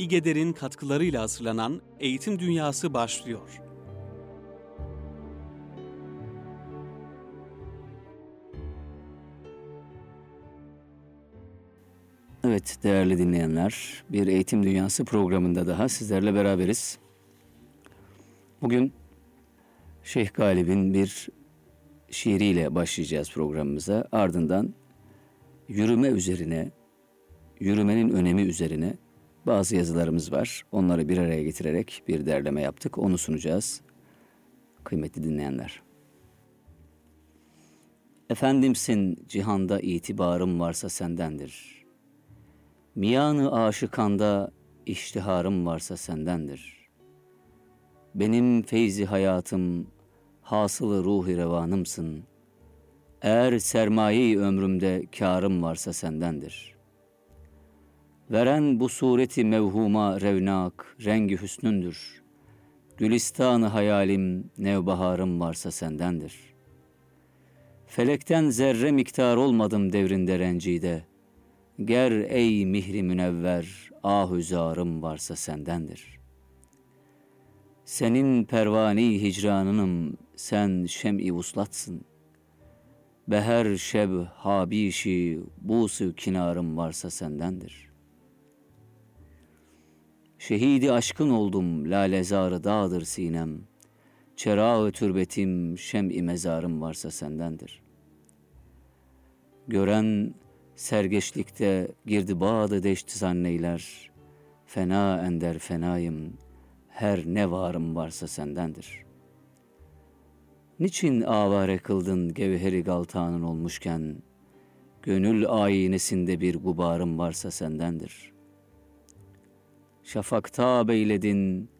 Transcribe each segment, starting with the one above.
İGEDER'in katkılarıyla hazırlanan Eğitim Dünyası başlıyor. Evet değerli dinleyenler, bir Eğitim Dünyası programında daha sizlerle beraberiz. Bugün Şeyh Galip'in bir şiiriyle başlayacağız programımıza. Ardından yürüme üzerine, yürümenin önemi üzerine bazı yazılarımız var. Onları bir araya getirerek bir derleme yaptık. Onu sunacağız. Kıymetli dinleyenler. Efendimsin cihanda itibarım varsa sendendir. Miyanı aşıkanda iştiharım varsa sendendir. Benim feyzi hayatım, hasılı ruhi revanımsın. Eğer sermayeyi ömrümde karım varsa sendendir.'' Veren bu sureti mevhuma revnak, rengi hüsnündür. Gülistanı hayalim, nevbaharım varsa sendendir. Felekten zerre miktar olmadım devrinde rencide. Ger ey mihri münevver, ahüzarım varsa sendendir. Senin pervani hicranınım, sen şem-i vuslatsın. Beher şeb habişi, busu kinarım varsa sendendir.'' Şehidi aşkın oldum, lalezarı dağdır sinem. Çerağı türbetim, şem-i mezarım varsa sendendir. Gören sergeçlikte girdi bağdı deşti zanneyler. Fena ender fenayım, her ne varım varsa sendendir. Niçin avare kıldın gevheri galtanın olmuşken, gönül ayinesinde bir gubarım varsa sendendir.'' Şafakta beyledin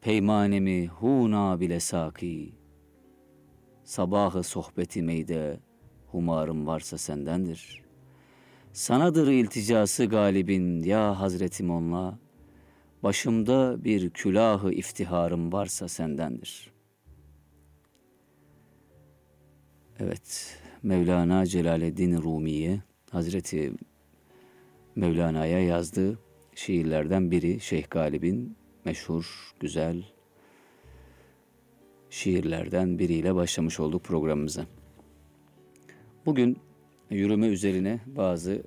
peymanemi huna bile saki. Sabahı sohbeti meyde humarım varsa sendendir. Sanadır ilticası galibin ya Hazretim onla. Başımda bir külahı iftiharım varsa sendendir. Evet, Mevlana Celaleddin Rumi'ye Hazreti Mevlana'ya yazdığı şiirlerden biri Şeyh Galip'in meşhur, güzel şiirlerden biriyle başlamış olduk programımıza. Bugün yürüme üzerine bazı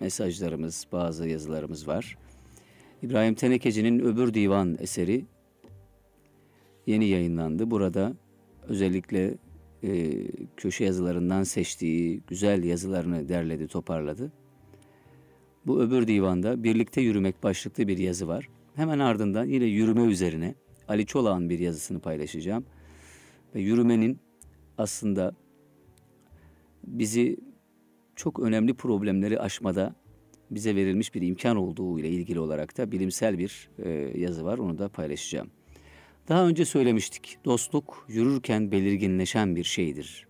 mesajlarımız, bazı yazılarımız var. İbrahim Tenekeci'nin Öbür Divan eseri yeni yayınlandı. Burada özellikle e, köşe yazılarından seçtiği güzel yazılarını derledi, toparladı. Bu öbür divanda birlikte yürümek başlıklı bir yazı var. Hemen ardından yine yürüme üzerine Ali Çolak'ın bir yazısını paylaşacağım. Ve yürümenin aslında bizi çok önemli problemleri aşmada bize verilmiş bir imkan olduğu ile ilgili olarak da bilimsel bir e, yazı var. Onu da paylaşacağım. Daha önce söylemiştik. Dostluk yürürken belirginleşen bir şeydir.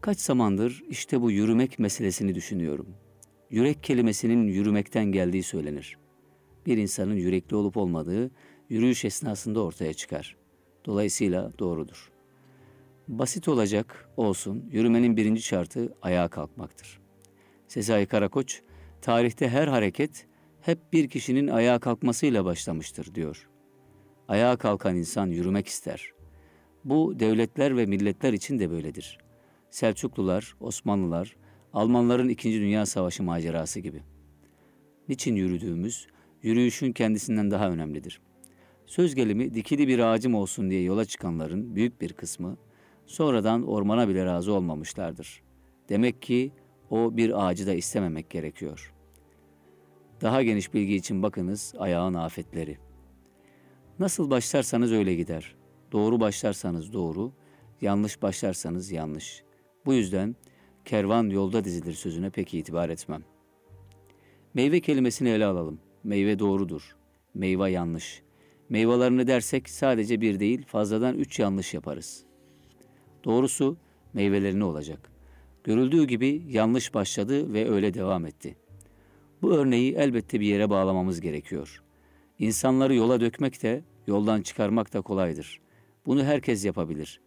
Kaç zamandır işte bu yürümek meselesini düşünüyorum. Yürek kelimesinin yürümekten geldiği söylenir. Bir insanın yürekli olup olmadığı yürüyüş esnasında ortaya çıkar. Dolayısıyla doğrudur. Basit olacak olsun, yürümenin birinci şartı ayağa kalkmaktır. Sezai Karakoç, tarihte her hareket hep bir kişinin ayağa kalkmasıyla başlamıştır diyor. Ayağa kalkan insan yürümek ister. Bu devletler ve milletler için de böyledir. Selçuklular, Osmanlılar, Almanların İkinci Dünya Savaşı macerası gibi. Niçin yürüdüğümüz, yürüyüşün kendisinden daha önemlidir. Söz gelimi dikili bir ağacım olsun diye yola çıkanların büyük bir kısmı sonradan ormana bile razı olmamışlardır. Demek ki o bir ağacı da istememek gerekiyor. Daha geniş bilgi için bakınız ayağın afetleri. Nasıl başlarsanız öyle gider. Doğru başlarsanız doğru, yanlış başlarsanız yanlış. Bu yüzden kervan yolda dizilir sözüne pek itibar etmem. Meyve kelimesini ele alalım. Meyve doğrudur. Meyve yanlış. Meyvelarını dersek sadece bir değil fazladan üç yanlış yaparız. Doğrusu meyvelerini olacak. Görüldüğü gibi yanlış başladı ve öyle devam etti. Bu örneği elbette bir yere bağlamamız gerekiyor. İnsanları yola dökmek de, yoldan çıkarmak da kolaydır. Bunu herkes yapabilir.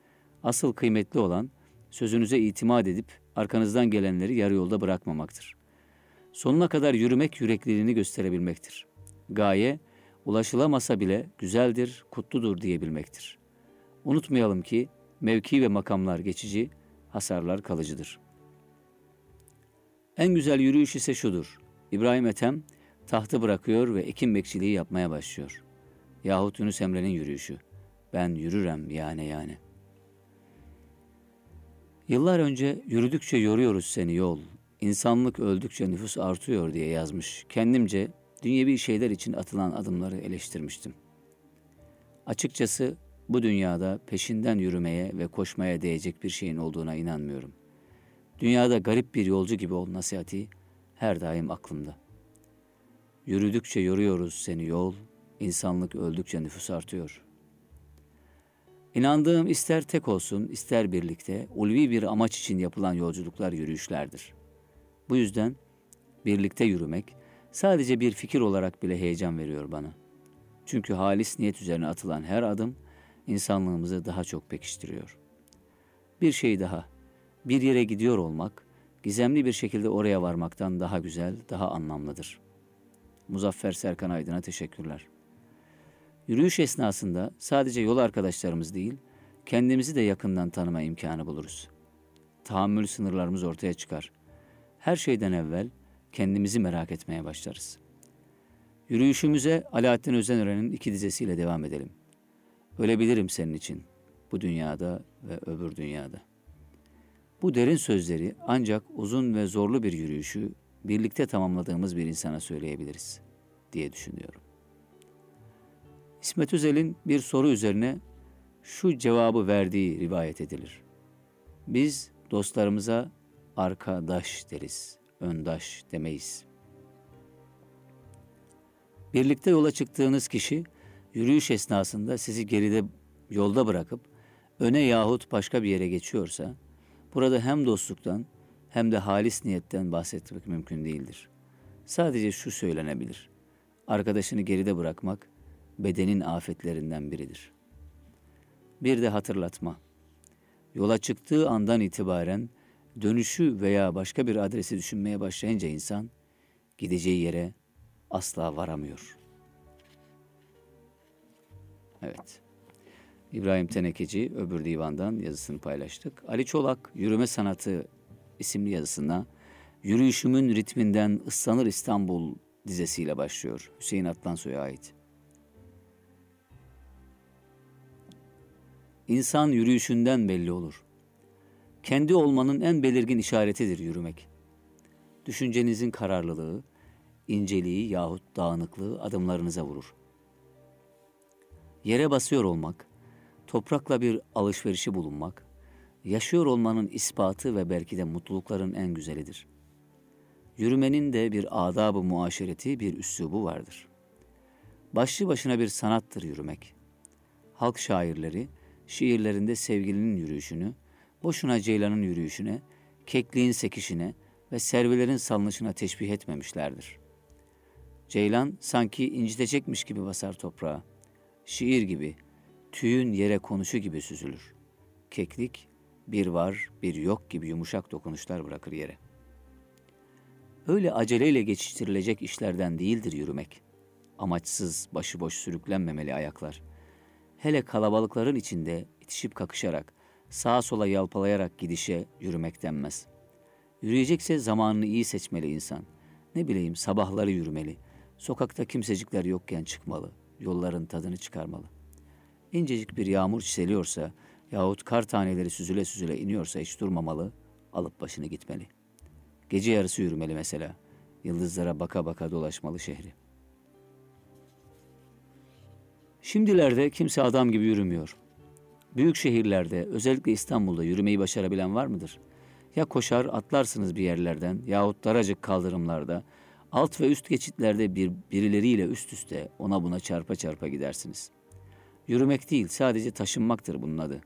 Asıl kıymetli olan sözünüze itimat edip arkanızdan gelenleri yarı yolda bırakmamaktır. Sonuna kadar yürümek yürekliliğini gösterebilmektir. Gaye, ulaşılamasa bile güzeldir, kutludur diyebilmektir. Unutmayalım ki mevki ve makamlar geçici, hasarlar kalıcıdır. En güzel yürüyüş ise şudur. İbrahim Ethem tahtı bırakıyor ve ekim bekçiliği yapmaya başlıyor. Yahut Yunus Emre'nin yürüyüşü. Ben yürürem yani yani. Yıllar önce yürüdükçe yoruyoruz seni yol, insanlık öldükçe nüfus artıyor diye yazmış. Kendimce dünyevi şeyler için atılan adımları eleştirmiştim. Açıkçası bu dünyada peşinden yürümeye ve koşmaya değecek bir şeyin olduğuna inanmıyorum. Dünyada garip bir yolcu gibi ol nasihati her daim aklımda. Yürüdükçe yoruyoruz seni yol, insanlık öldükçe nüfus artıyor. İnandığım ister tek olsun, ister birlikte, ulvi bir amaç için yapılan yolculuklar yürüyüşlerdir. Bu yüzden birlikte yürümek sadece bir fikir olarak bile heyecan veriyor bana. Çünkü halis niyet üzerine atılan her adım insanlığımızı daha çok pekiştiriyor. Bir şey daha, bir yere gidiyor olmak, gizemli bir şekilde oraya varmaktan daha güzel, daha anlamlıdır. Muzaffer Serkan Aydın'a teşekkürler. Yürüyüş esnasında sadece yol arkadaşlarımız değil, kendimizi de yakından tanıma imkanı buluruz. Tahammül sınırlarımız ortaya çıkar. Her şeyden evvel kendimizi merak etmeye başlarız. Yürüyüşümüze Alaaddin Özenören'in iki dizesiyle devam edelim. Ölebilirim senin için bu dünyada ve öbür dünyada. Bu derin sözleri ancak uzun ve zorlu bir yürüyüşü birlikte tamamladığımız bir insana söyleyebiliriz diye düşünüyorum. İsmet Özel'in bir soru üzerine şu cevabı verdiği rivayet edilir. Biz dostlarımıza arkadaş deriz, öndaş demeyiz. Birlikte yola çıktığınız kişi yürüyüş esnasında sizi geride yolda bırakıp öne yahut başka bir yere geçiyorsa burada hem dostluktan hem de halis niyetten bahsetmek mümkün değildir. Sadece şu söylenebilir. Arkadaşını geride bırakmak bedenin afetlerinden biridir. Bir de hatırlatma. Yola çıktığı andan itibaren dönüşü veya başka bir adresi düşünmeye başlayınca insan gideceği yere asla varamıyor. Evet. İbrahim Tenekeci öbür divandan yazısını paylaştık. Ali Çolak Yürüme Sanatı isimli yazısına Yürüyüşümün ritminden ıslanır İstanbul dizesiyle başlıyor. Hüseyin Atlansoy'a ait. İnsan yürüyüşünden belli olur. Kendi olmanın en belirgin işaretidir yürümek. Düşüncenizin kararlılığı, inceliği yahut dağınıklığı adımlarınıza vurur. Yere basıyor olmak, toprakla bir alışverişi bulunmak, yaşıyor olmanın ispatı ve belki de mutlulukların en güzelidir. Yürümenin de bir adab-ı muaşereti, bir üslubu vardır. Başlı başına bir sanattır yürümek. Halk şairleri, şiirlerinde sevgilinin yürüyüşünü, boşuna ceylanın yürüyüşüne, kekliğin sekişine ve servilerin salınışına teşbih etmemişlerdir. Ceylan sanki incitecekmiş gibi basar toprağa. Şiir gibi, tüyün yere konuşu gibi süzülür. Keklik, bir var, bir yok gibi yumuşak dokunuşlar bırakır yere. Öyle aceleyle geçiştirilecek işlerden değildir yürümek. Amaçsız, başıboş sürüklenmemeli ayaklar. Hele kalabalıkların içinde itişip kakışarak, sağa sola yalpalayarak gidişe yürümek denmez. Yürüyecekse zamanını iyi seçmeli insan. Ne bileyim sabahları yürümeli. Sokakta kimsecikler yokken çıkmalı. Yolların tadını çıkarmalı. İncecik bir yağmur çiseliyorsa yahut kar taneleri süzüle süzüle iniyorsa hiç durmamalı, alıp başını gitmeli. Gece yarısı yürümeli mesela. Yıldızlara baka baka dolaşmalı şehri. Şimdilerde kimse adam gibi yürümüyor. Büyük şehirlerde, özellikle İstanbul'da yürümeyi başarabilen var mıdır? Ya koşar atlarsınız bir yerlerden yahut daracık kaldırımlarda, alt ve üst geçitlerde bir, birileriyle üst üste ona buna çarpa çarpa gidersiniz. Yürümek değil sadece taşınmaktır bunun adı.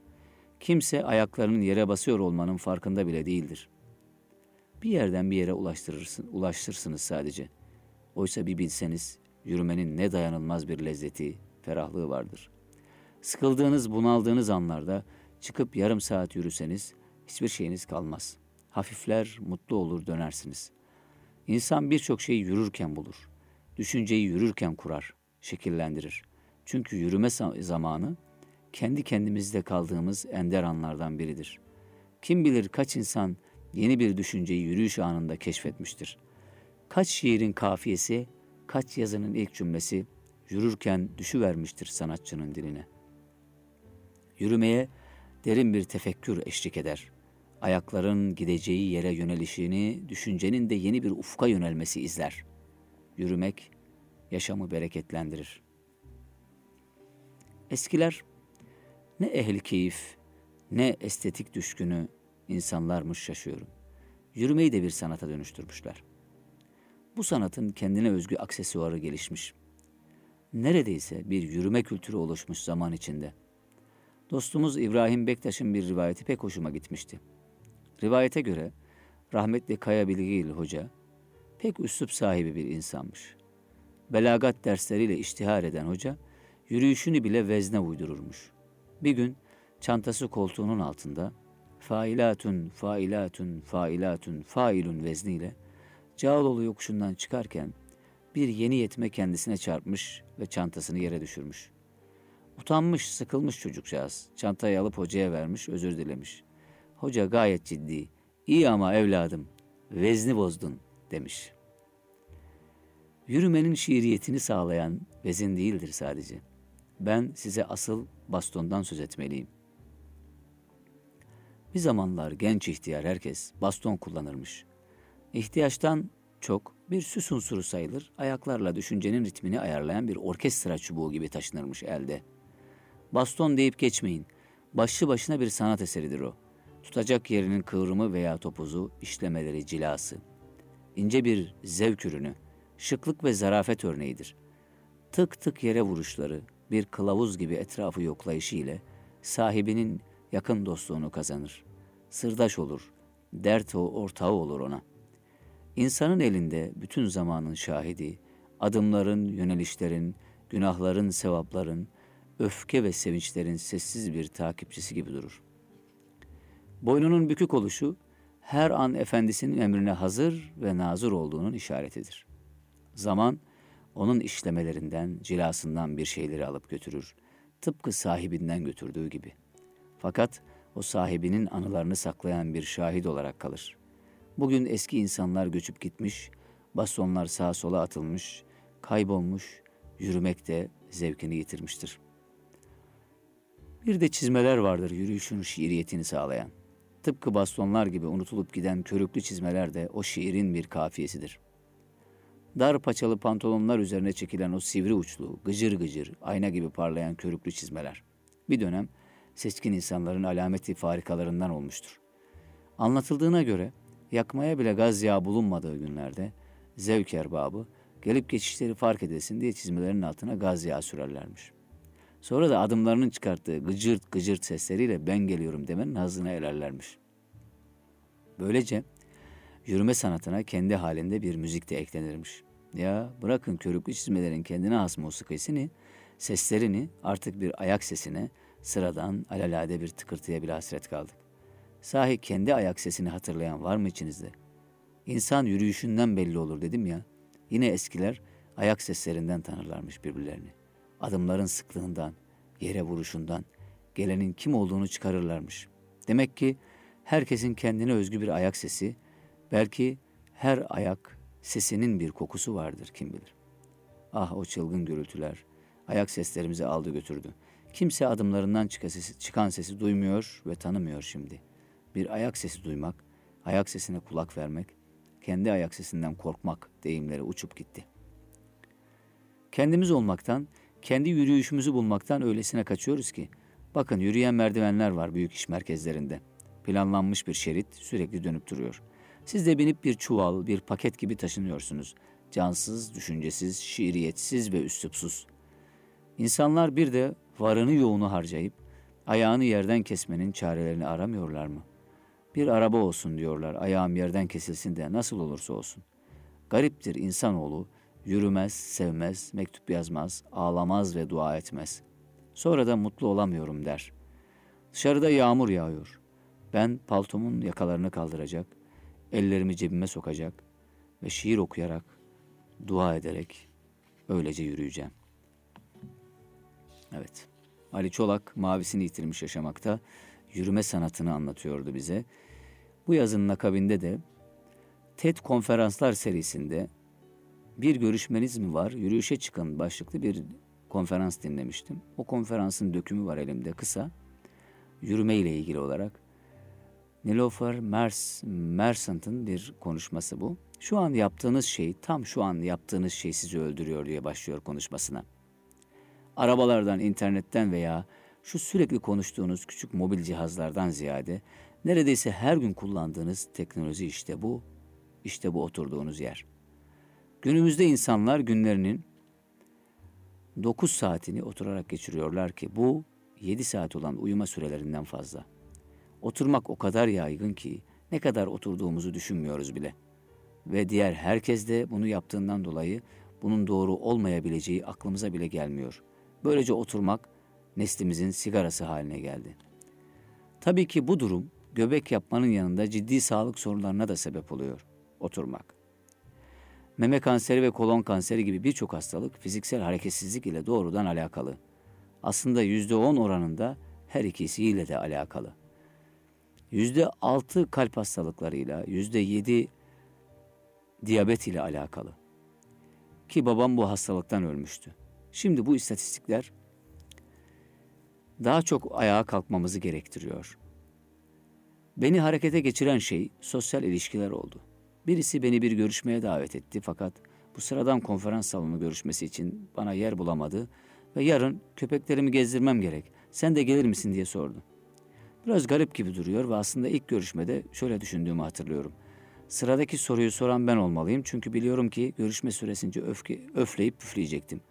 Kimse ayaklarının yere basıyor olmanın farkında bile değildir. Bir yerden bir yere ulaştırırsın, ulaştırsınız sadece. Oysa bir bilseniz yürümenin ne dayanılmaz bir lezzeti, ferahlığı vardır. Sıkıldığınız, bunaldığınız anlarda çıkıp yarım saat yürüseniz hiçbir şeyiniz kalmaz. Hafifler, mutlu olur dönersiniz. İnsan birçok şeyi yürürken bulur. Düşünceyi yürürken kurar, şekillendirir. Çünkü yürüme zamanı kendi kendimizde kaldığımız ender anlardan biridir. Kim bilir kaç insan yeni bir düşünceyi yürüyüş anında keşfetmiştir. Kaç şiirin kafiyesi, kaç yazının ilk cümlesi yürürken düşüvermiştir sanatçının diline. Yürümeye derin bir tefekkür eşlik eder. Ayakların gideceği yere yönelişini, düşüncenin de yeni bir ufka yönelmesi izler. Yürümek yaşamı bereketlendirir. Eskiler ne ehli keyif, ne estetik düşkünü insanlarmış şaşıyorum. Yürümeyi de bir sanata dönüştürmüşler. Bu sanatın kendine özgü aksesuarı gelişmiş. Neredeyse bir yürüme kültürü oluşmuş zaman içinde. Dostumuz İbrahim Bektaş'ın bir rivayeti pek hoşuma gitmişti. Rivayete göre rahmetli Kaya Bilgili Hoca pek üslup sahibi bir insanmış. Belagat dersleriyle iştihar eden hoca, yürüyüşünü bile vezne uydururmuş. Bir gün çantası koltuğunun altında failatun, failatun, failatun, failun vezniyle Cağaloğlu yokuşundan çıkarken bir yeni yetme kendisine çarpmış ve çantasını yere düşürmüş. Utanmış, sıkılmış çocukcağız. Çantayı alıp hocaya vermiş, özür dilemiş. Hoca gayet ciddi. İyi ama evladım, vezni bozdun demiş. Yürümenin şiiriyetini sağlayan vezin değildir sadece. Ben size asıl bastondan söz etmeliyim. Bir zamanlar genç ihtiyar herkes baston kullanırmış. İhtiyaçtan çok bir süs unsuru sayılır, ayaklarla düşüncenin ritmini ayarlayan bir orkestra çubuğu gibi taşınırmış elde. Baston deyip geçmeyin, başlı başına bir sanat eseridir o. Tutacak yerinin kıvrımı veya topuzu, işlemeleri, cilası. İnce bir zevk ürünü, şıklık ve zarafet örneğidir. Tık tık yere vuruşları, bir kılavuz gibi etrafı yoklayışı ile sahibinin yakın dostluğunu kazanır. Sırdaş olur, dert o ortağı olur ona. İnsanın elinde bütün zamanın şahidi, adımların, yönelişlerin, günahların, sevapların, öfke ve sevinçlerin sessiz bir takipçisi gibi durur. Boynunun bükük oluşu, her an efendisinin emrine hazır ve nazır olduğunun işaretidir. Zaman, onun işlemelerinden, cilasından bir şeyleri alıp götürür. Tıpkı sahibinden götürdüğü gibi. Fakat o sahibinin anılarını saklayan bir şahit olarak kalır. Bugün eski insanlar göçüp gitmiş, bastonlar sağa sola atılmış, kaybolmuş, yürümek de zevkini yitirmiştir. Bir de çizmeler vardır yürüyüşün şiiriyetini sağlayan. Tıpkı bastonlar gibi unutulup giden körüklü çizmeler de o şiirin bir kafiyesidir. Dar paçalı pantolonlar üzerine çekilen o sivri uçlu, gıcır gıcır, ayna gibi parlayan körüklü çizmeler. Bir dönem seçkin insanların alameti farikalarından olmuştur. Anlatıldığına göre yakmaya bile gaz yağı bulunmadığı günlerde zevk erbabı gelip geçişleri fark edesin diye çizmelerin altına gaz yağı sürerlermiş. Sonra da adımlarının çıkarttığı gıcırt gıcırt sesleriyle ben geliyorum demenin hazına ererlermiş. Böylece yürüme sanatına kendi halinde bir müzik de eklenirmiş. Ya bırakın körüklü çizmelerin kendine has musikisini, seslerini artık bir ayak sesine, sıradan alalade bir tıkırtıya bile hasret kaldık. Sahi kendi ayak sesini hatırlayan var mı içinizde? İnsan yürüyüşünden belli olur dedim ya. Yine eskiler ayak seslerinden tanırlarmış birbirlerini. Adımların sıklığından, yere vuruşundan, gelenin kim olduğunu çıkarırlarmış. Demek ki herkesin kendine özgü bir ayak sesi, belki her ayak sesinin bir kokusu vardır kim bilir. Ah o çılgın gürültüler, ayak seslerimizi aldı götürdü. Kimse adımlarından çıkan sesi duymuyor ve tanımıyor şimdi. Bir ayak sesi duymak, ayak sesine kulak vermek, kendi ayak sesinden korkmak deyimleri uçup gitti. Kendimiz olmaktan, kendi yürüyüşümüzü bulmaktan öylesine kaçıyoruz ki, bakın yürüyen merdivenler var büyük iş merkezlerinde. Planlanmış bir şerit sürekli dönüp duruyor. Siz de binip bir çuval, bir paket gibi taşınıyorsunuz. Cansız, düşüncesiz, şiiriyetsiz ve üslupsuz. İnsanlar bir de varını yoğunu harcayıp ayağını yerden kesmenin çarelerini aramıyorlar mı? Bir araba olsun diyorlar, ayağım yerden kesilsin de nasıl olursa olsun. Gariptir insanoğlu, yürümez, sevmez, mektup yazmaz, ağlamaz ve dua etmez. Sonra da mutlu olamıyorum der. Dışarıda yağmur yağıyor. Ben paltomun yakalarını kaldıracak, ellerimi cebime sokacak ve şiir okuyarak, dua ederek öylece yürüyeceğim. Evet. Ali Çolak mavisini yitirmiş yaşamakta yürüme sanatını anlatıyordu bize. Bu yazının akabinde de TED konferanslar serisinde bir görüşmeniz mi var? Yürüyüşe çıkın başlıklı bir konferans dinlemiştim. O konferansın dökümü var elimde kısa. Yürüme ile ilgili olarak. Nilofer Mers, Mersant'ın bir konuşması bu. Şu an yaptığınız şey, tam şu an yaptığınız şey sizi öldürüyor diye başlıyor konuşmasına. Arabalardan, internetten veya şu sürekli konuştuğunuz küçük mobil cihazlardan ziyade neredeyse her gün kullandığınız teknoloji işte bu, işte bu oturduğunuz yer. Günümüzde insanlar günlerinin 9 saatini oturarak geçiriyorlar ki bu 7 saat olan uyuma sürelerinden fazla. Oturmak o kadar yaygın ki ne kadar oturduğumuzu düşünmüyoruz bile. Ve diğer herkes de bunu yaptığından dolayı bunun doğru olmayabileceği aklımıza bile gelmiyor. Böylece oturmak neslimizin sigarası haline geldi. Tabii ki bu durum göbek yapmanın yanında ciddi sağlık sorunlarına da sebep oluyor. Oturmak. Meme kanseri ve kolon kanseri gibi birçok hastalık fiziksel hareketsizlik ile doğrudan alakalı. Aslında yüzde on oranında her ikisiyle de alakalı. Yüzde altı kalp hastalıklarıyla, yüzde yedi diyabet ile alakalı. Ki babam bu hastalıktan ölmüştü. Şimdi bu istatistikler daha çok ayağa kalkmamızı gerektiriyor. Beni harekete geçiren şey sosyal ilişkiler oldu. Birisi beni bir görüşmeye davet etti fakat bu sıradan konferans salonu görüşmesi için bana yer bulamadı ve yarın köpeklerimi gezdirmem gerek. Sen de gelir misin diye sordu. Biraz garip gibi duruyor ve aslında ilk görüşmede şöyle düşündüğümü hatırlıyorum. Sıradaki soruyu soran ben olmalıyım çünkü biliyorum ki görüşme süresince öfke, öfleyip püfleyecektim.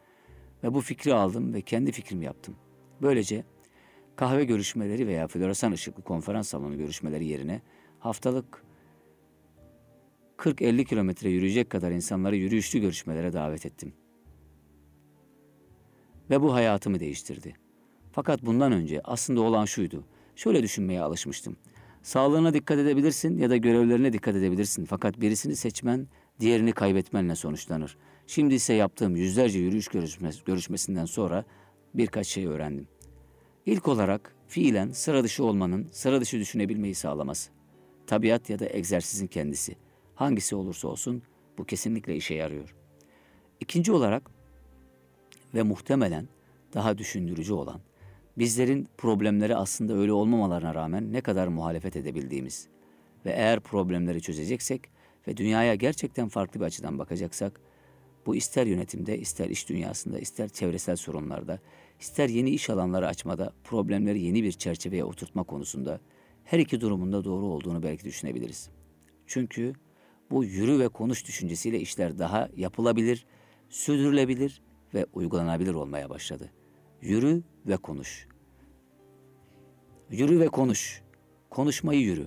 Ve bu fikri aldım ve kendi fikrimi yaptım. Böylece kahve görüşmeleri veya floresan ışıklı konferans salonu görüşmeleri yerine haftalık 40-50 kilometre yürüyecek kadar insanları yürüyüşlü görüşmelere davet ettim. Ve bu hayatımı değiştirdi. Fakat bundan önce aslında olan şuydu. Şöyle düşünmeye alışmıştım. Sağlığına dikkat edebilirsin ya da görevlerine dikkat edebilirsin. Fakat birisini seçmen diğerini kaybetmenle sonuçlanır. Şimdi ise yaptığım yüzlerce yürüyüş görüşmesinden sonra birkaç şey öğrendim. İlk olarak fiilen sıra dışı olmanın sıra dışı düşünebilmeyi sağlaması. Tabiat ya da egzersizin kendisi. Hangisi olursa olsun bu kesinlikle işe yarıyor. İkinci olarak ve muhtemelen daha düşündürücü olan bizlerin problemleri aslında öyle olmamalarına rağmen ne kadar muhalefet edebildiğimiz ve eğer problemleri çözeceksek ve dünyaya gerçekten farklı bir açıdan bakacaksak bu ister yönetimde, ister iş dünyasında, ister çevresel sorunlarda, ister yeni iş alanları açmada, problemleri yeni bir çerçeveye oturtma konusunda her iki durumunda doğru olduğunu belki düşünebiliriz. Çünkü bu yürü ve konuş düşüncesiyle işler daha yapılabilir, sürdürülebilir ve uygulanabilir olmaya başladı. Yürü ve konuş. Yürü ve konuş. Konuşmayı yürü.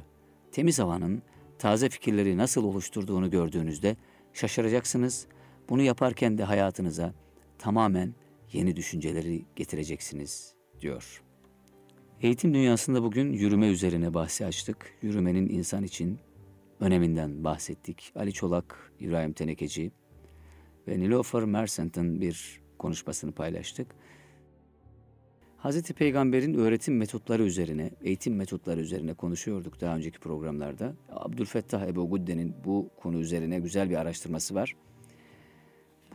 Temiz havanın taze fikirleri nasıl oluşturduğunu gördüğünüzde şaşıracaksınız. Bunu yaparken de hayatınıza tamamen yeni düşünceleri getireceksiniz diyor. Eğitim dünyasında bugün yürüme üzerine bahsi açtık. Yürümenin insan için öneminden bahsettik. Ali Çolak, İbrahim Tenekeci ve Nilofer Mersent'in bir konuşmasını paylaştık. Hazreti Peygamber'in öğretim metotları üzerine, eğitim metotları üzerine konuşuyorduk daha önceki programlarda. Abdülfettah Ebu Gudde'nin bu konu üzerine güzel bir araştırması var.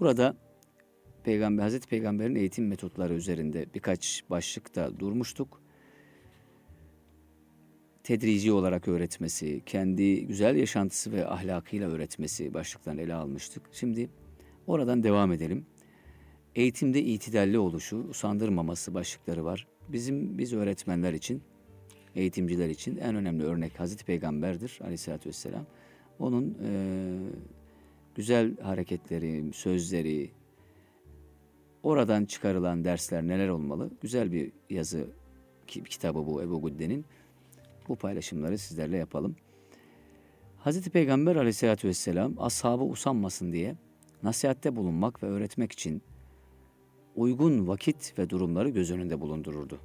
Burada Peygamber, Hazreti Peygamber'in eğitim metotları üzerinde birkaç başlıkta durmuştuk. Tedrici olarak öğretmesi, kendi güzel yaşantısı ve ahlakıyla öğretmesi başlıklarını ele almıştık. Şimdi oradan devam edelim. Eğitimde itidalli oluşu, usandırmaması başlıkları var. Bizim biz öğretmenler için, eğitimciler için en önemli örnek Hazreti Peygamber'dir aleyhissalatü vesselam. Onun e, güzel hareketleri, sözleri, oradan çıkarılan dersler neler olmalı? Güzel bir yazı kitabı bu Ebu Gudde'nin. Bu paylaşımları sizlerle yapalım. Hazreti Peygamber aleyhissalatü vesselam ashabı usanmasın diye nasihatte bulunmak ve öğretmek için uygun vakit ve durumları göz önünde bulundururdu.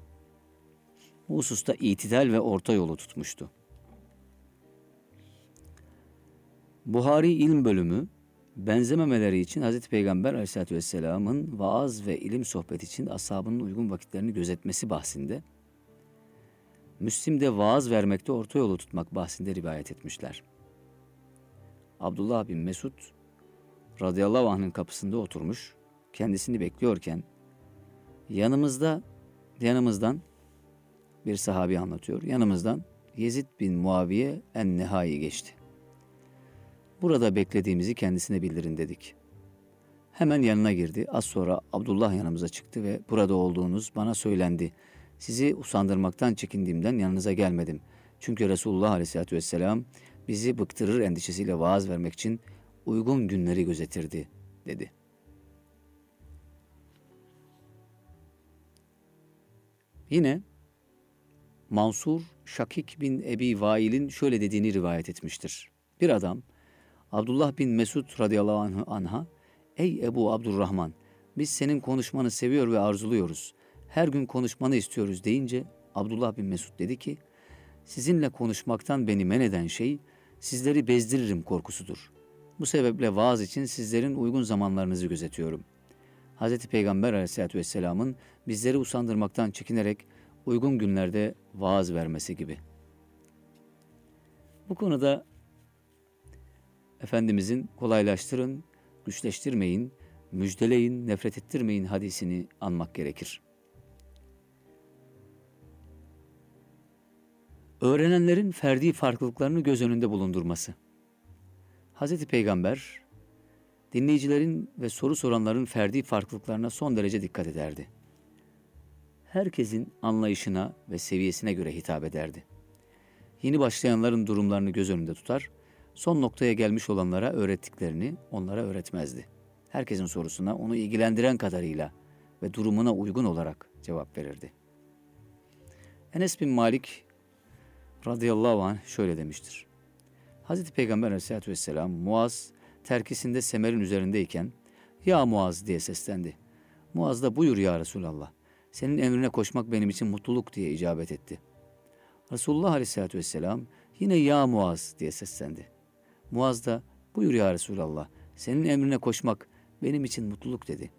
Bu hususta itidal ve orta yolu tutmuştu. Buhari İlm Bölümü benzememeleri için Hz. Peygamber aleyhissalatü vesselamın vaaz ve ilim sohbet için ashabının uygun vakitlerini gözetmesi bahsinde, Müslim'de vaaz vermekte orta yolu tutmak bahsinde rivayet etmişler. Abdullah bin Mesud radıyallahu anh'ın kapısında oturmuş, kendisini bekliyorken yanımızda yanımızdan bir sahabi anlatıyor. Yanımızdan Yezid bin Muaviye en-Nehai geçti. Burada beklediğimizi kendisine bildirin dedik. Hemen yanına girdi. Az sonra Abdullah yanımıza çıktı ve burada olduğunuz bana söylendi. Sizi usandırmaktan çekindiğimden yanınıza gelmedim. Çünkü Resulullah Aleyhisselatü Vesselam bizi bıktırır endişesiyle vaaz vermek için uygun günleri gözetirdi dedi. Yine Mansur Şakik bin Ebi Vail'in şöyle dediğini rivayet etmiştir. Bir adam Abdullah bin Mesud radıyallahu anha Ey Ebu Abdurrahman biz senin konuşmanı seviyor ve arzuluyoruz. Her gün konuşmanı istiyoruz deyince Abdullah bin Mesud dedi ki sizinle konuşmaktan beni men eden şey sizleri bezdiririm korkusudur. Bu sebeple vaaz için sizlerin uygun zamanlarınızı gözetiyorum. Hz. Peygamber aleyhissalatü vesselamın bizleri usandırmaktan çekinerek uygun günlerde vaaz vermesi gibi. Bu konuda Efendimizin kolaylaştırın, güçleştirmeyin, müjdeleyin, nefret ettirmeyin hadisini anmak gerekir. Öğrenenlerin ferdi farklılıklarını göz önünde bulundurması. Hz. Peygamber, dinleyicilerin ve soru soranların ferdi farklılıklarına son derece dikkat ederdi. Herkesin anlayışına ve seviyesine göre hitap ederdi. Yeni başlayanların durumlarını göz önünde tutar, son noktaya gelmiş olanlara öğrettiklerini onlara öğretmezdi. Herkesin sorusuna onu ilgilendiren kadarıyla ve durumuna uygun olarak cevap verirdi. Enes bin Malik radıyallahu anh şöyle demiştir. Hazreti Peygamber aleyhissalatü vesselam Muaz terkisinde semerin üzerindeyken ya Muaz diye seslendi. Muaz da buyur ya Resulallah. Senin emrine koşmak benim için mutluluk diye icabet etti. Resulullah aleyhissalatü vesselam yine ya Muaz diye seslendi. Muaz da buyur ya Resulallah senin emrine koşmak benim için mutluluk dedi.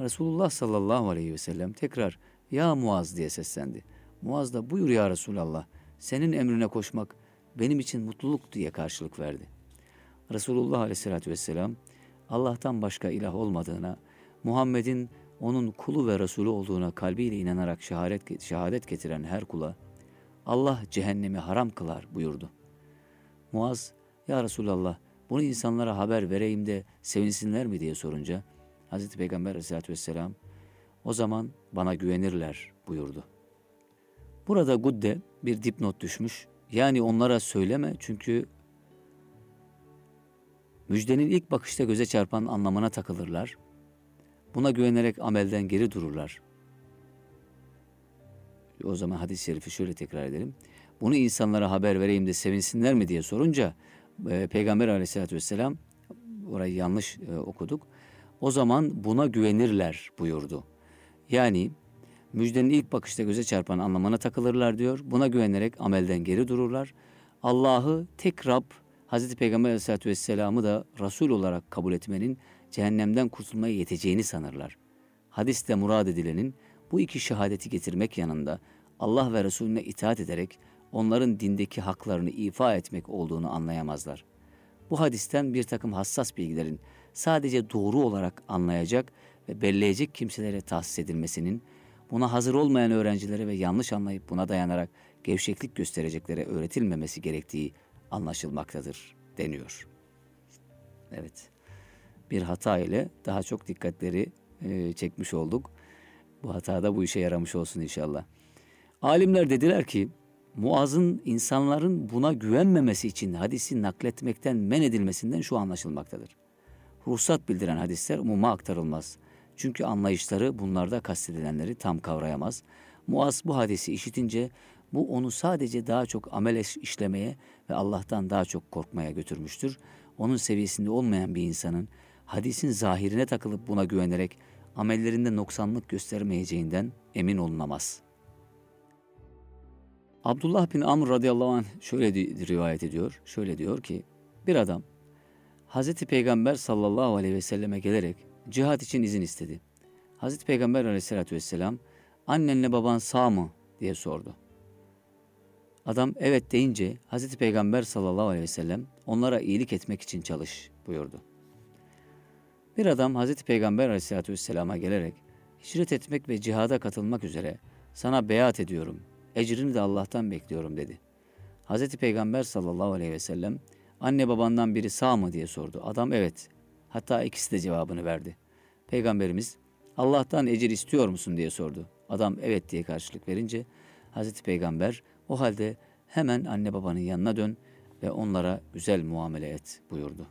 Resulullah sallallahu aleyhi ve sellem tekrar ya Muaz diye seslendi. Muaz da buyur ya Resulallah senin emrine koşmak benim için mutluluk diye karşılık verdi. Resulullah aleyhissalatü vesselam Allah'tan başka ilah olmadığına, Muhammed'in onun kulu ve Resulü olduğuna kalbiyle inanarak şehadet, şehadet getiren her kula Allah cehennemi haram kılar buyurdu. Muaz, ya Resulallah bunu insanlara haber vereyim de sevinsinler mi diye sorunca Hz. Peygamber aleyhissalatü vesselam o zaman bana güvenirler buyurdu. Burada Gudde bir dipnot düşmüş. Yani onlara söyleme çünkü müjdenin ilk bakışta göze çarpan anlamına takılırlar. Buna güvenerek amelden geri dururlar. O zaman hadis-i şerifi şöyle tekrar edelim. Bunu insanlara haber vereyim de sevinsinler mi diye sorunca e, Peygamber aleyhissalatü vesselam orayı yanlış e, okuduk. O zaman buna güvenirler buyurdu. Yani müjdenin ilk bakışta göze çarpan anlamına takılırlar diyor. Buna güvenerek amelden geri dururlar. Allah'ı tek Rab, Hazreti Peygamber Aleyhisselatü Vesselam'ı da Resul olarak kabul etmenin cehennemden kurtulmaya yeteceğini sanırlar. Hadiste murad edilenin bu iki şehadeti getirmek yanında Allah ve Resulüne itaat ederek onların dindeki haklarını ifa etmek olduğunu anlayamazlar. Bu hadisten bir takım hassas bilgilerin sadece doğru olarak anlayacak ve belleyecek kimselere tahsis edilmesinin buna hazır olmayan öğrencilere ve yanlış anlayıp buna dayanarak gevşeklik göstereceklere öğretilmemesi gerektiği anlaşılmaktadır deniyor. Evet. Bir hata ile daha çok dikkatleri e, çekmiş olduk. Bu hata da bu işe yaramış olsun inşallah. Alimler dediler ki Muaz'ın insanların buna güvenmemesi için hadisi nakletmekten men edilmesinden şu anlaşılmaktadır. Ruhsat bildiren hadisler umuma aktarılmaz. Çünkü anlayışları bunlarda kastedilenleri tam kavrayamaz. Muaz bu hadisi işitince bu onu sadece daha çok amel işlemeye ve Allah'tan daha çok korkmaya götürmüştür. Onun seviyesinde olmayan bir insanın hadisin zahirine takılıp buna güvenerek amellerinde noksanlık göstermeyeceğinden emin olunamaz. Abdullah bin Amr radıyallahu anh şöyle rivayet ediyor. Şöyle diyor ki bir adam Hazreti Peygamber sallallahu aleyhi ve selleme gelerek cihat için izin istedi. Hazreti Peygamber aleyhissalatü vesselam annenle baban sağ mı diye sordu. Adam evet deyince Hazreti Peygamber sallallahu aleyhi ve sellem onlara iyilik etmek için çalış buyurdu. Bir adam Hazreti Peygamber aleyhissalatü vesselama gelerek hicret etmek ve cihada katılmak üzere sana beyat ediyorum. Ecrini de Allah'tan bekliyorum dedi. Hazreti Peygamber sallallahu aleyhi ve sellem anne babandan biri sağ mı diye sordu. Adam evet. Hatta ikisi de cevabını verdi. Peygamberimiz Allah'tan ecir istiyor musun diye sordu. Adam evet diye karşılık verince Hazreti Peygamber o halde hemen anne babanın yanına dön ve onlara güzel muamele et buyurdu.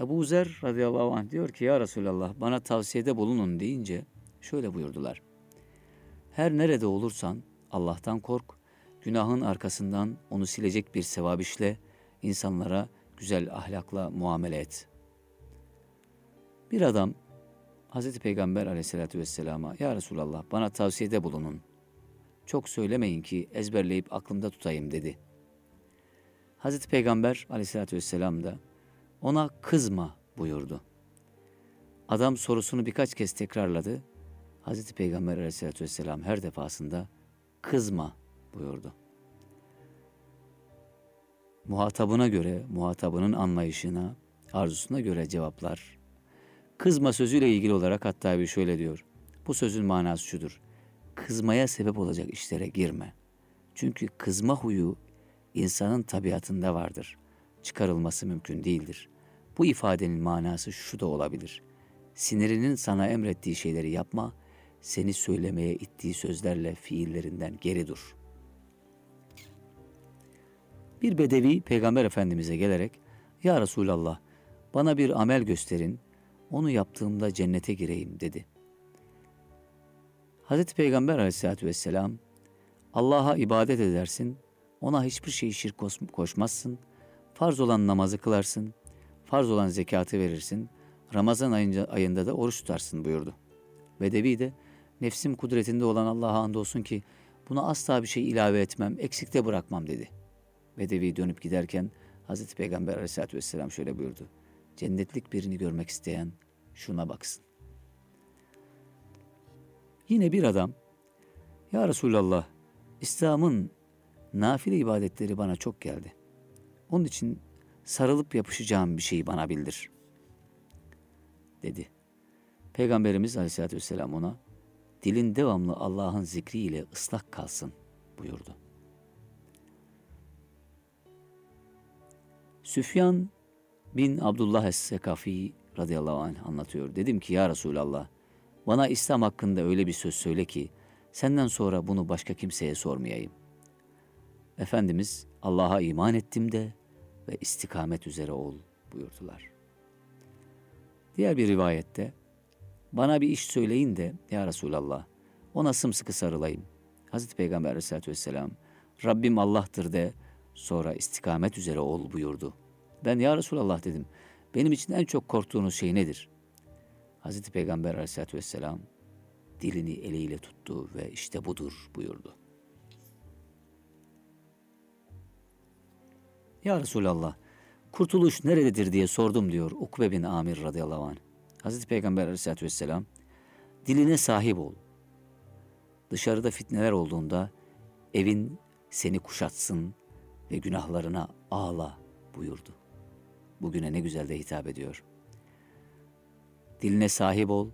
Ebu Zer radıyallahu anh diyor ki ya Resulallah bana tavsiyede bulunun deyince şöyle buyurdular. Her nerede olursan Allah'tan kork, günahın arkasından onu silecek bir sevap işle, insanlara güzel ahlakla muamele et. Bir adam Hz. Peygamber aleyhissalatü vesselama Ya Resulallah bana tavsiyede bulunun. Çok söylemeyin ki ezberleyip aklımda tutayım dedi. Hz. Peygamber aleyhissalatü vesselam da ona kızma buyurdu. Adam sorusunu birkaç kez tekrarladı. Hz. Peygamber aleyhissalatü vesselam her defasında kızma buyurdu. Muhatabına göre, muhatabının anlayışına, arzusuna göre cevaplar. Kızma sözüyle ilgili olarak hatta bir şöyle diyor. Bu sözün manası şudur. Kızmaya sebep olacak işlere girme. Çünkü kızma huyu insanın tabiatında vardır. Çıkarılması mümkün değildir. Bu ifadenin manası şu da olabilir. Sinirinin sana emrettiği şeyleri yapma, seni söylemeye ittiği sözlerle fiillerinden geri dur. Bir bedevi peygamber efendimize gelerek Ya Resulallah bana bir amel gösterin, onu yaptığımda cennete gireyim dedi. Hazreti Peygamber aleyhissalatü vesselam Allah'a ibadet edersin, ona hiçbir şey şirk koşmazsın, farz olan namazı kılarsın, farz olan zekatı verirsin, Ramazan ayında, ayında da oruç tutarsın buyurdu. Bedevi de nefsim kudretinde olan Allah'a andolsun ki buna asla bir şey ilave etmem, eksikte bırakmam dedi. Bedevi dönüp giderken Hazreti Peygamber aleyhissalatü vesselam şöyle buyurdu. Cennetlik birini görmek isteyen şuna baksın. Yine bir adam, Ya Resulallah, İslam'ın nafile ibadetleri bana çok geldi. Onun için sarılıp yapışacağım bir şeyi bana bildir. Dedi. Peygamberimiz Aleyhisselatü Vesselam ona, dilin devamlı Allah'ın zikriyle ıslak kalsın buyurdu. Süfyan bin Abdullah Es-Sekafi radıyallahu anh anlatıyor. Dedim ki ya Resulallah bana İslam hakkında öyle bir söz söyle ki senden sonra bunu başka kimseye sormayayım. Efendimiz Allah'a iman ettim de ve istikamet üzere ol buyurdular. Diğer bir rivayette bana bir iş söyleyin de ya Resulallah ona sımsıkı sarılayım. Hazreti Peygamber aleyhissalatü vesselam Rabbim Allah'tır de sonra istikamet üzere ol buyurdu. Ben ya Resulallah dedim. Benim için en çok korktuğunuz şey nedir? Hazreti Peygamber aleyhissalatü vesselam dilini eliyle tuttu ve işte budur buyurdu. Ya Resulallah kurtuluş nerededir diye sordum diyor Ukbe bin Amir radıyallahu anh. Hazreti Peygamber aleyhissalatü vesselam diline sahip ol. Dışarıda fitneler olduğunda evin seni kuşatsın ve günahlarına ağla buyurdu. Bugüne ne güzel de hitap ediyor. Diline sahip ol,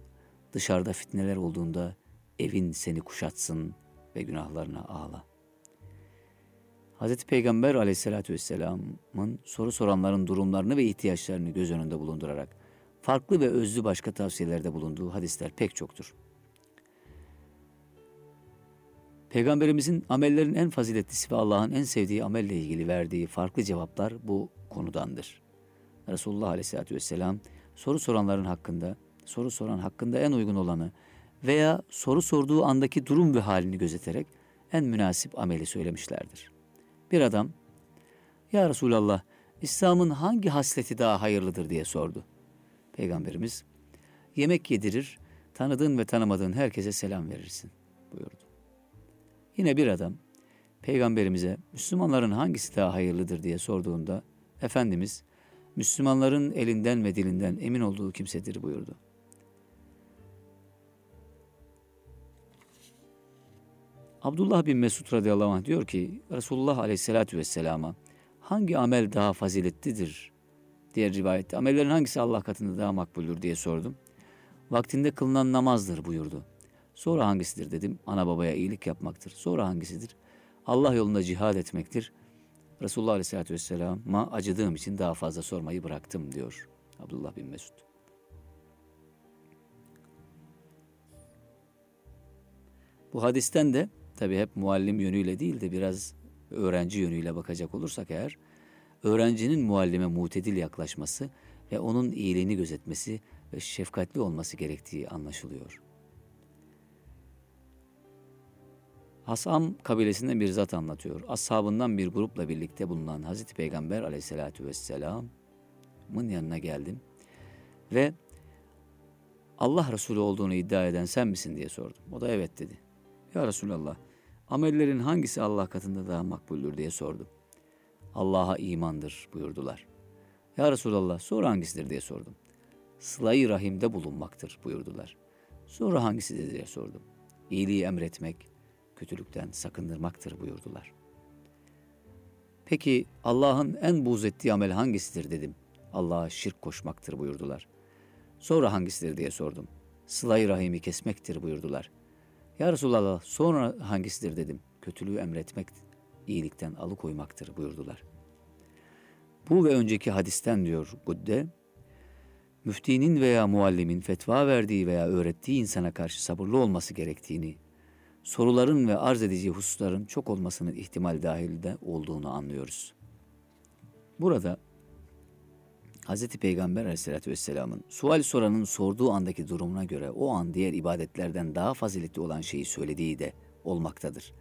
dışarıda fitneler olduğunda evin seni kuşatsın ve günahlarına ağla. Hz. Peygamber aleyhissalatü vesselamın soru soranların durumlarını ve ihtiyaçlarını göz önünde bulundurarak farklı ve özlü başka tavsiyelerde bulunduğu hadisler pek çoktur. Peygamberimizin amellerin en faziletlisi ve Allah'ın en sevdiği amelle ilgili verdiği farklı cevaplar bu konudandır. Resulullah Aleyhisselatü Vesselam soru soranların hakkında, soru soran hakkında en uygun olanı veya soru sorduğu andaki durum ve halini gözeterek en münasip ameli söylemişlerdir. Bir adam, Ya Resulallah, İslam'ın hangi hasleti daha hayırlıdır diye sordu. Peygamberimiz, yemek yedirir, tanıdığın ve tanımadığın herkese selam verirsin buyurdu. Yine bir adam, Peygamberimize Müslümanların hangisi daha hayırlıdır diye sorduğunda Efendimiz Müslümanların elinden ve dilinden emin olduğu kimsedir buyurdu. Abdullah bin Mesud radıyallahu anh diyor ki Resulullah aleyhissalatü vesselama hangi amel daha faziletlidir diye rivayette. Amellerin hangisi Allah katında daha makbuldür diye sordum. Vaktinde kılınan namazdır buyurdu. Sonra hangisidir dedim. Ana babaya iyilik yapmaktır. Sonra hangisidir? Allah yolunda cihad etmektir. Resulullah Aleyhisselatü Vesselam'a acıdığım için daha fazla sormayı bıraktım diyor Abdullah bin Mesud. Bu hadisten de tabi hep muallim yönüyle değil de biraz öğrenci yönüyle bakacak olursak eğer, öğrencinin muallime mutedil yaklaşması ve onun iyiliğini gözetmesi ve şefkatli olması gerektiği anlaşılıyor. Hasam kabilesinden bir zat anlatıyor. Ashabından bir grupla birlikte bulunan Hazreti Peygamber aleyhissalatü vesselamın yanına geldim. Ve Allah Resulü olduğunu iddia eden sen misin diye sordum. O da evet dedi. Ya Resulallah amellerin hangisi Allah katında daha makbuldür diye sordum. Allah'a imandır buyurdular. Ya Resulallah sonra hangisidir diye sordum. Sıla-i rahimde bulunmaktır buyurdular. Sonra hangisidir diye sordum. İyiliği emretmek, kötülükten sakındırmaktır buyurdular. Peki Allah'ın en buğz ettiği amel hangisidir dedim. Allah'a şirk koşmaktır buyurdular. Sonra hangisidir diye sordum. Sıla-i rahimi kesmektir buyurdular. Ya Resulallah sonra hangisidir dedim. Kötülüğü emretmek, iyilikten alıkoymaktır buyurdular. Bu ve önceki hadisten diyor Budde, müftinin veya muallimin fetva verdiği veya öğrettiği insana karşı sabırlı olması gerektiğini soruların ve arz edeceği hususların çok olmasının ihtimal dahilinde olduğunu anlıyoruz. Burada Hz. Peygamber aleyhissalatü vesselamın sual soranın sorduğu andaki durumuna göre o an diğer ibadetlerden daha faziletli olan şeyi söylediği de olmaktadır.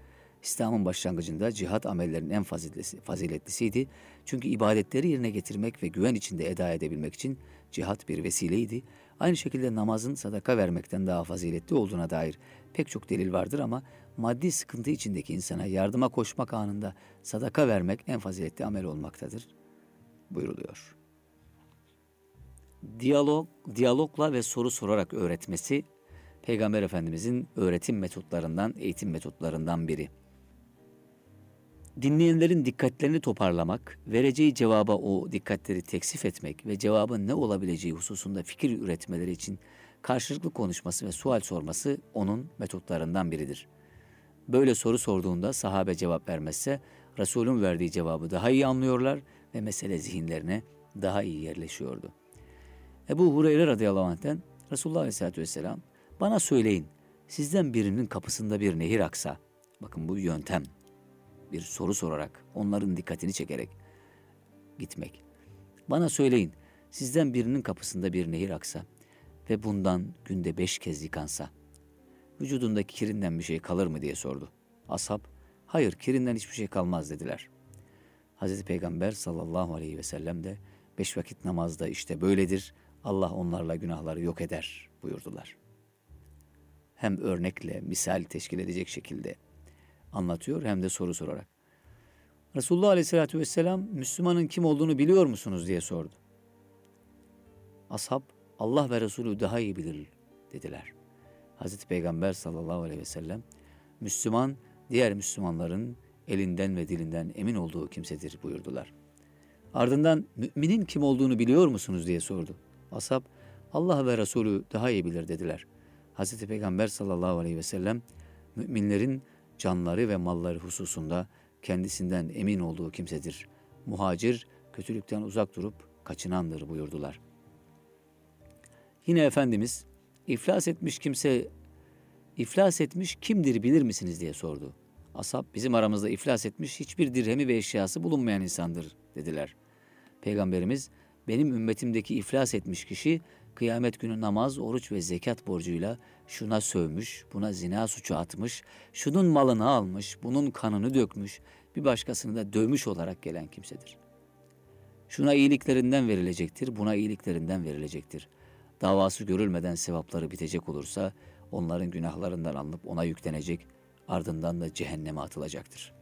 İslam'ın başlangıcında cihat amellerinin en faziletlisi, faziletlisiydi. Çünkü ibadetleri yerine getirmek ve güven içinde eda edebilmek için cihat bir vesileydi. Aynı şekilde namazın sadaka vermekten daha faziletli olduğuna dair pek çok delil vardır ama maddi sıkıntı içindeki insana yardıma koşmak anında sadaka vermek en faziletli amel olmaktadır buyuruluyor. Diyalog, diyalogla ve soru sorarak öğretmesi Peygamber Efendimizin öğretim metotlarından, eğitim metotlarından biri. Dinleyenlerin dikkatlerini toparlamak, vereceği cevaba o dikkatleri teksif etmek ve cevabın ne olabileceği hususunda fikir üretmeleri için karşılıklı konuşması ve sual sorması onun metotlarından biridir. Böyle soru sorduğunda sahabe cevap vermezse Resul'ün verdiği cevabı daha iyi anlıyorlar ve mesele zihinlerine daha iyi yerleşiyordu. Ebu Hureyre radıyallahu anh'ten Resulullah aleyhissalatü vesselam bana söyleyin sizden birinin kapısında bir nehir aksa, bakın bu yöntem, bir soru sorarak, onların dikkatini çekerek gitmek. Bana söyleyin, sizden birinin kapısında bir nehir aksa ve bundan günde beş kez yıkansa, vücudundaki kirinden bir şey kalır mı diye sordu. Ashab, hayır kirinden hiçbir şey kalmaz dediler. Hazreti Peygamber sallallahu aleyhi ve sellem de beş vakit namazda işte böyledir, Allah onlarla günahları yok eder buyurdular. Hem örnekle, misal teşkil edecek şekilde anlatıyor hem de soru sorarak. Resulullah Aleyhisselatü Vesselam Müslümanın kim olduğunu biliyor musunuz diye sordu. Ashab Allah ve Resulü daha iyi bilir dediler. Hazreti Peygamber sallallahu aleyhi ve sellem Müslüman diğer Müslümanların elinden ve dilinden emin olduğu kimsedir buyurdular. Ardından müminin kim olduğunu biliyor musunuz diye sordu. Ashab Allah ve Resulü daha iyi bilir dediler. Hazreti Peygamber sallallahu aleyhi ve sellem müminlerin canları ve malları hususunda kendisinden emin olduğu kimsedir. Muhacir kötülükten uzak durup kaçınandır buyurdular. Yine Efendimiz iflas etmiş kimse iflas etmiş kimdir bilir misiniz diye sordu. Asap bizim aramızda iflas etmiş hiçbir dirhemi ve eşyası bulunmayan insandır dediler. Peygamberimiz benim ümmetimdeki iflas etmiş kişi kıyamet günü namaz, oruç ve zekat borcuyla şuna sövmüş, buna zina suçu atmış, şunun malını almış, bunun kanını dökmüş, bir başkasını da dövmüş olarak gelen kimsedir. Şuna iyiliklerinden verilecektir, buna iyiliklerinden verilecektir. Davası görülmeden sevapları bitecek olursa onların günahlarından alınıp ona yüklenecek, ardından da cehenneme atılacaktır.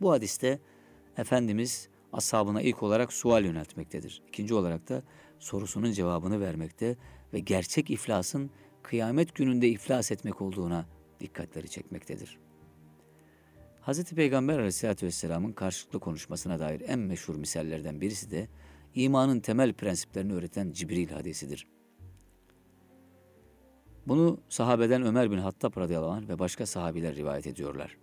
Bu hadiste Efendimiz ashabına ilk olarak sual yöneltmektedir. İkinci olarak da sorusunun cevabını vermekte ve gerçek iflasın kıyamet gününde iflas etmek olduğuna dikkatleri çekmektedir. Hz. Peygamber aleyhissalatü vesselamın karşılıklı konuşmasına dair en meşhur misallerden birisi de imanın temel prensiplerini öğreten Cibril hadisidir. Bunu sahabeden Ömer bin Hattab radıyallahu anh ve başka sahabiler rivayet ediyorlar.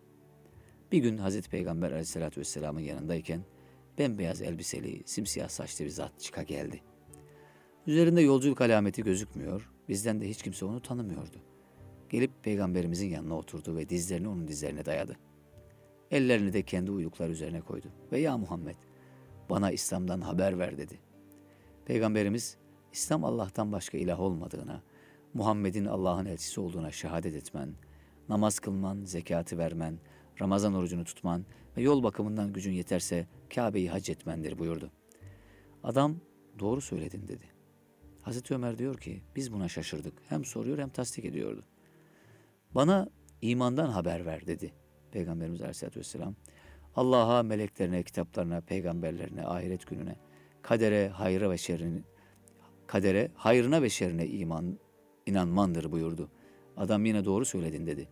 Bir gün Hazreti Peygamber aleyhissalatü vesselamın yanındayken bembeyaz elbiseli, simsiyah saçlı bir zat çıka geldi. Üzerinde yolculuk alameti gözükmüyor, bizden de hiç kimse onu tanımıyordu. Gelip peygamberimizin yanına oturdu ve dizlerini onun dizlerine dayadı. Ellerini de kendi uyluklar üzerine koydu ve ya Muhammed bana İslam'dan haber ver dedi. Peygamberimiz İslam Allah'tan başka ilah olmadığına, Muhammed'in Allah'ın elçisi olduğuna şehadet etmen, namaz kılman, zekatı vermen, Ramazan orucunu tutman ve yol bakımından gücün yeterse Kabe'yi hac etmendir buyurdu. Adam doğru söyledin dedi. Hazreti Ömer diyor ki biz buna şaşırdık. Hem soruyor hem tasdik ediyordu. Bana imandan haber ver dedi Peygamberimiz Aleyhisselatü Vesselam. Allah'a, meleklerine, kitaplarına, peygamberlerine, ahiret gününe, kadere, hayra ve şerrine, kadere, hayrına ve şerrine iman, inanmandır buyurdu. Adam yine doğru söyledin dedi.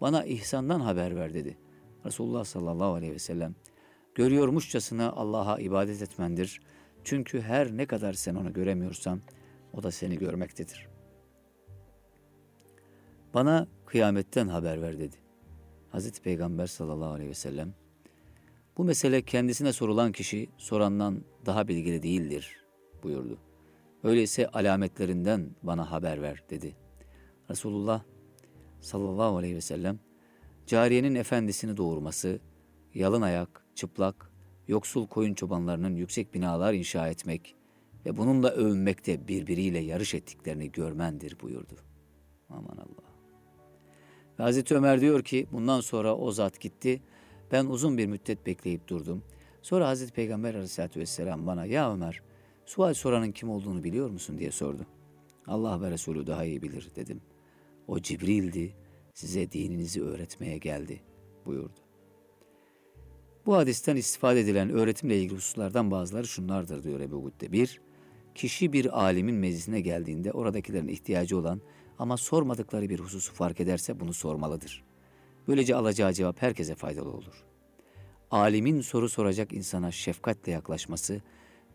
Bana ihsandan haber ver dedi. Resulullah sallallahu aleyhi ve sellem görüyormuşçasına Allah'a ibadet etmendir. Çünkü her ne kadar sen onu göremiyorsan o da seni görmektedir. Bana kıyametten haber ver dedi. Hazreti Peygamber sallallahu aleyhi ve sellem bu mesele kendisine sorulan kişi sorandan daha bilgili değildir buyurdu. Öyleyse alametlerinden bana haber ver dedi. Resulullah sallallahu aleyhi ve sellem cariyenin efendisini doğurması, yalın ayak, çıplak, yoksul koyun çobanlarının yüksek binalar inşa etmek ve bununla övünmekte birbiriyle yarış ettiklerini görmendir buyurdu. Aman Allah. Ve Hazreti Ömer diyor ki bundan sonra o zat gitti. Ben uzun bir müddet bekleyip durdum. Sonra Hazreti Peygamber aleyhissalatü vesselam bana ya Ömer sual soranın kim olduğunu biliyor musun diye sordu. Allah ve Resulü daha iyi bilir dedim. O Cibril'di size dininizi öğretmeye geldi buyurdu. Bu hadisten istifade edilen öğretimle ilgili hususlardan bazıları şunlardır diyor Ebu Gudde. Bir, kişi bir alimin meclisine geldiğinde oradakilerin ihtiyacı olan ama sormadıkları bir hususu fark ederse bunu sormalıdır. Böylece alacağı cevap herkese faydalı olur. Alimin soru soracak insana şefkatle yaklaşması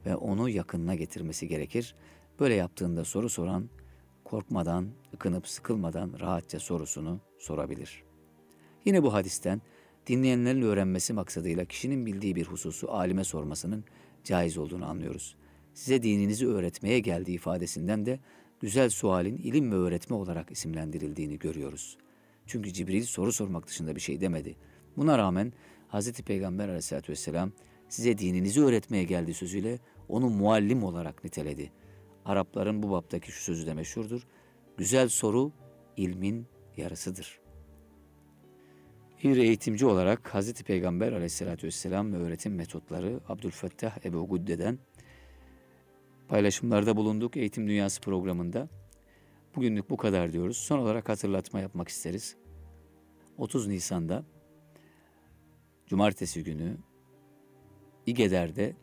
ve onu yakınına getirmesi gerekir. Böyle yaptığında soru soran korkmadan, ıkınıp sıkılmadan rahatça sorusunu sorabilir. Yine bu hadisten dinleyenlerin öğrenmesi maksadıyla kişinin bildiği bir hususu alime sormasının caiz olduğunu anlıyoruz. Size dininizi öğretmeye geldiği ifadesinden de güzel sualin ilim ve öğretme olarak isimlendirildiğini görüyoruz. Çünkü Cibril soru sormak dışında bir şey demedi. Buna rağmen Hz. Peygamber aleyhissalatü vesselam size dininizi öğretmeye geldiği sözüyle onu muallim olarak niteledi. Arapların bu baptaki şu sözü de meşhurdur. Güzel soru ilmin yarısıdır. Bir eğitimci olarak Hz. Peygamber aleyhissalatü vesselam ve öğretim metotları Abdülfettah Ebu Gudde'den paylaşımlarda bulunduk Eğitim Dünyası programında. Bugünlük bu kadar diyoruz. Son olarak hatırlatma yapmak isteriz. 30 Nisan'da Cumartesi günü İgeder'de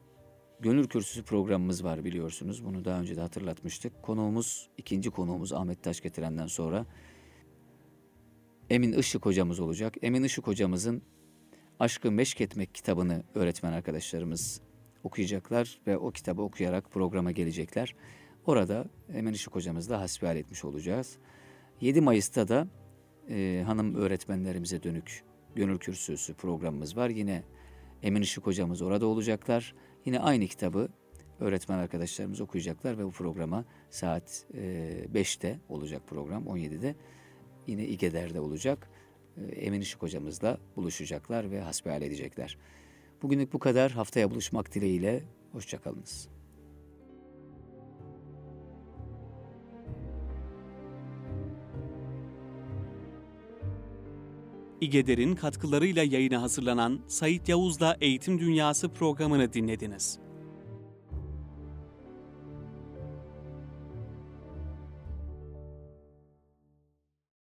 Gönül Kürsüsü programımız var biliyorsunuz. Bunu daha önce de hatırlatmıştık. Konuğumuz, ikinci konuğumuz Ahmet Taş getirenden sonra Emin Işık hocamız olacak. Emin Işık hocamızın Aşkı Meşk Etmek kitabını öğretmen arkadaşlarımız okuyacaklar ve o kitabı okuyarak programa gelecekler. Orada Emin Işık hocamızla hasbihal etmiş olacağız. 7 Mayıs'ta da e, hanım öğretmenlerimize dönük Gönül Kürsüsü programımız var. Yine Emin Işık hocamız orada olacaklar. Yine aynı kitabı öğretmen arkadaşlarımız okuyacaklar ve bu programa saat e, 5'te olacak program 17'de yine İGEDER'de olacak. E, Emin Işık hocamızla buluşacaklar ve hasbihal edecekler. Bugünlük bu kadar. Haftaya buluşmak dileğiyle. Hoşçakalınız. İgeder'in katkılarıyla yayına hazırlanan Sayit Yavuz'la Eğitim Dünyası programını dinlediniz.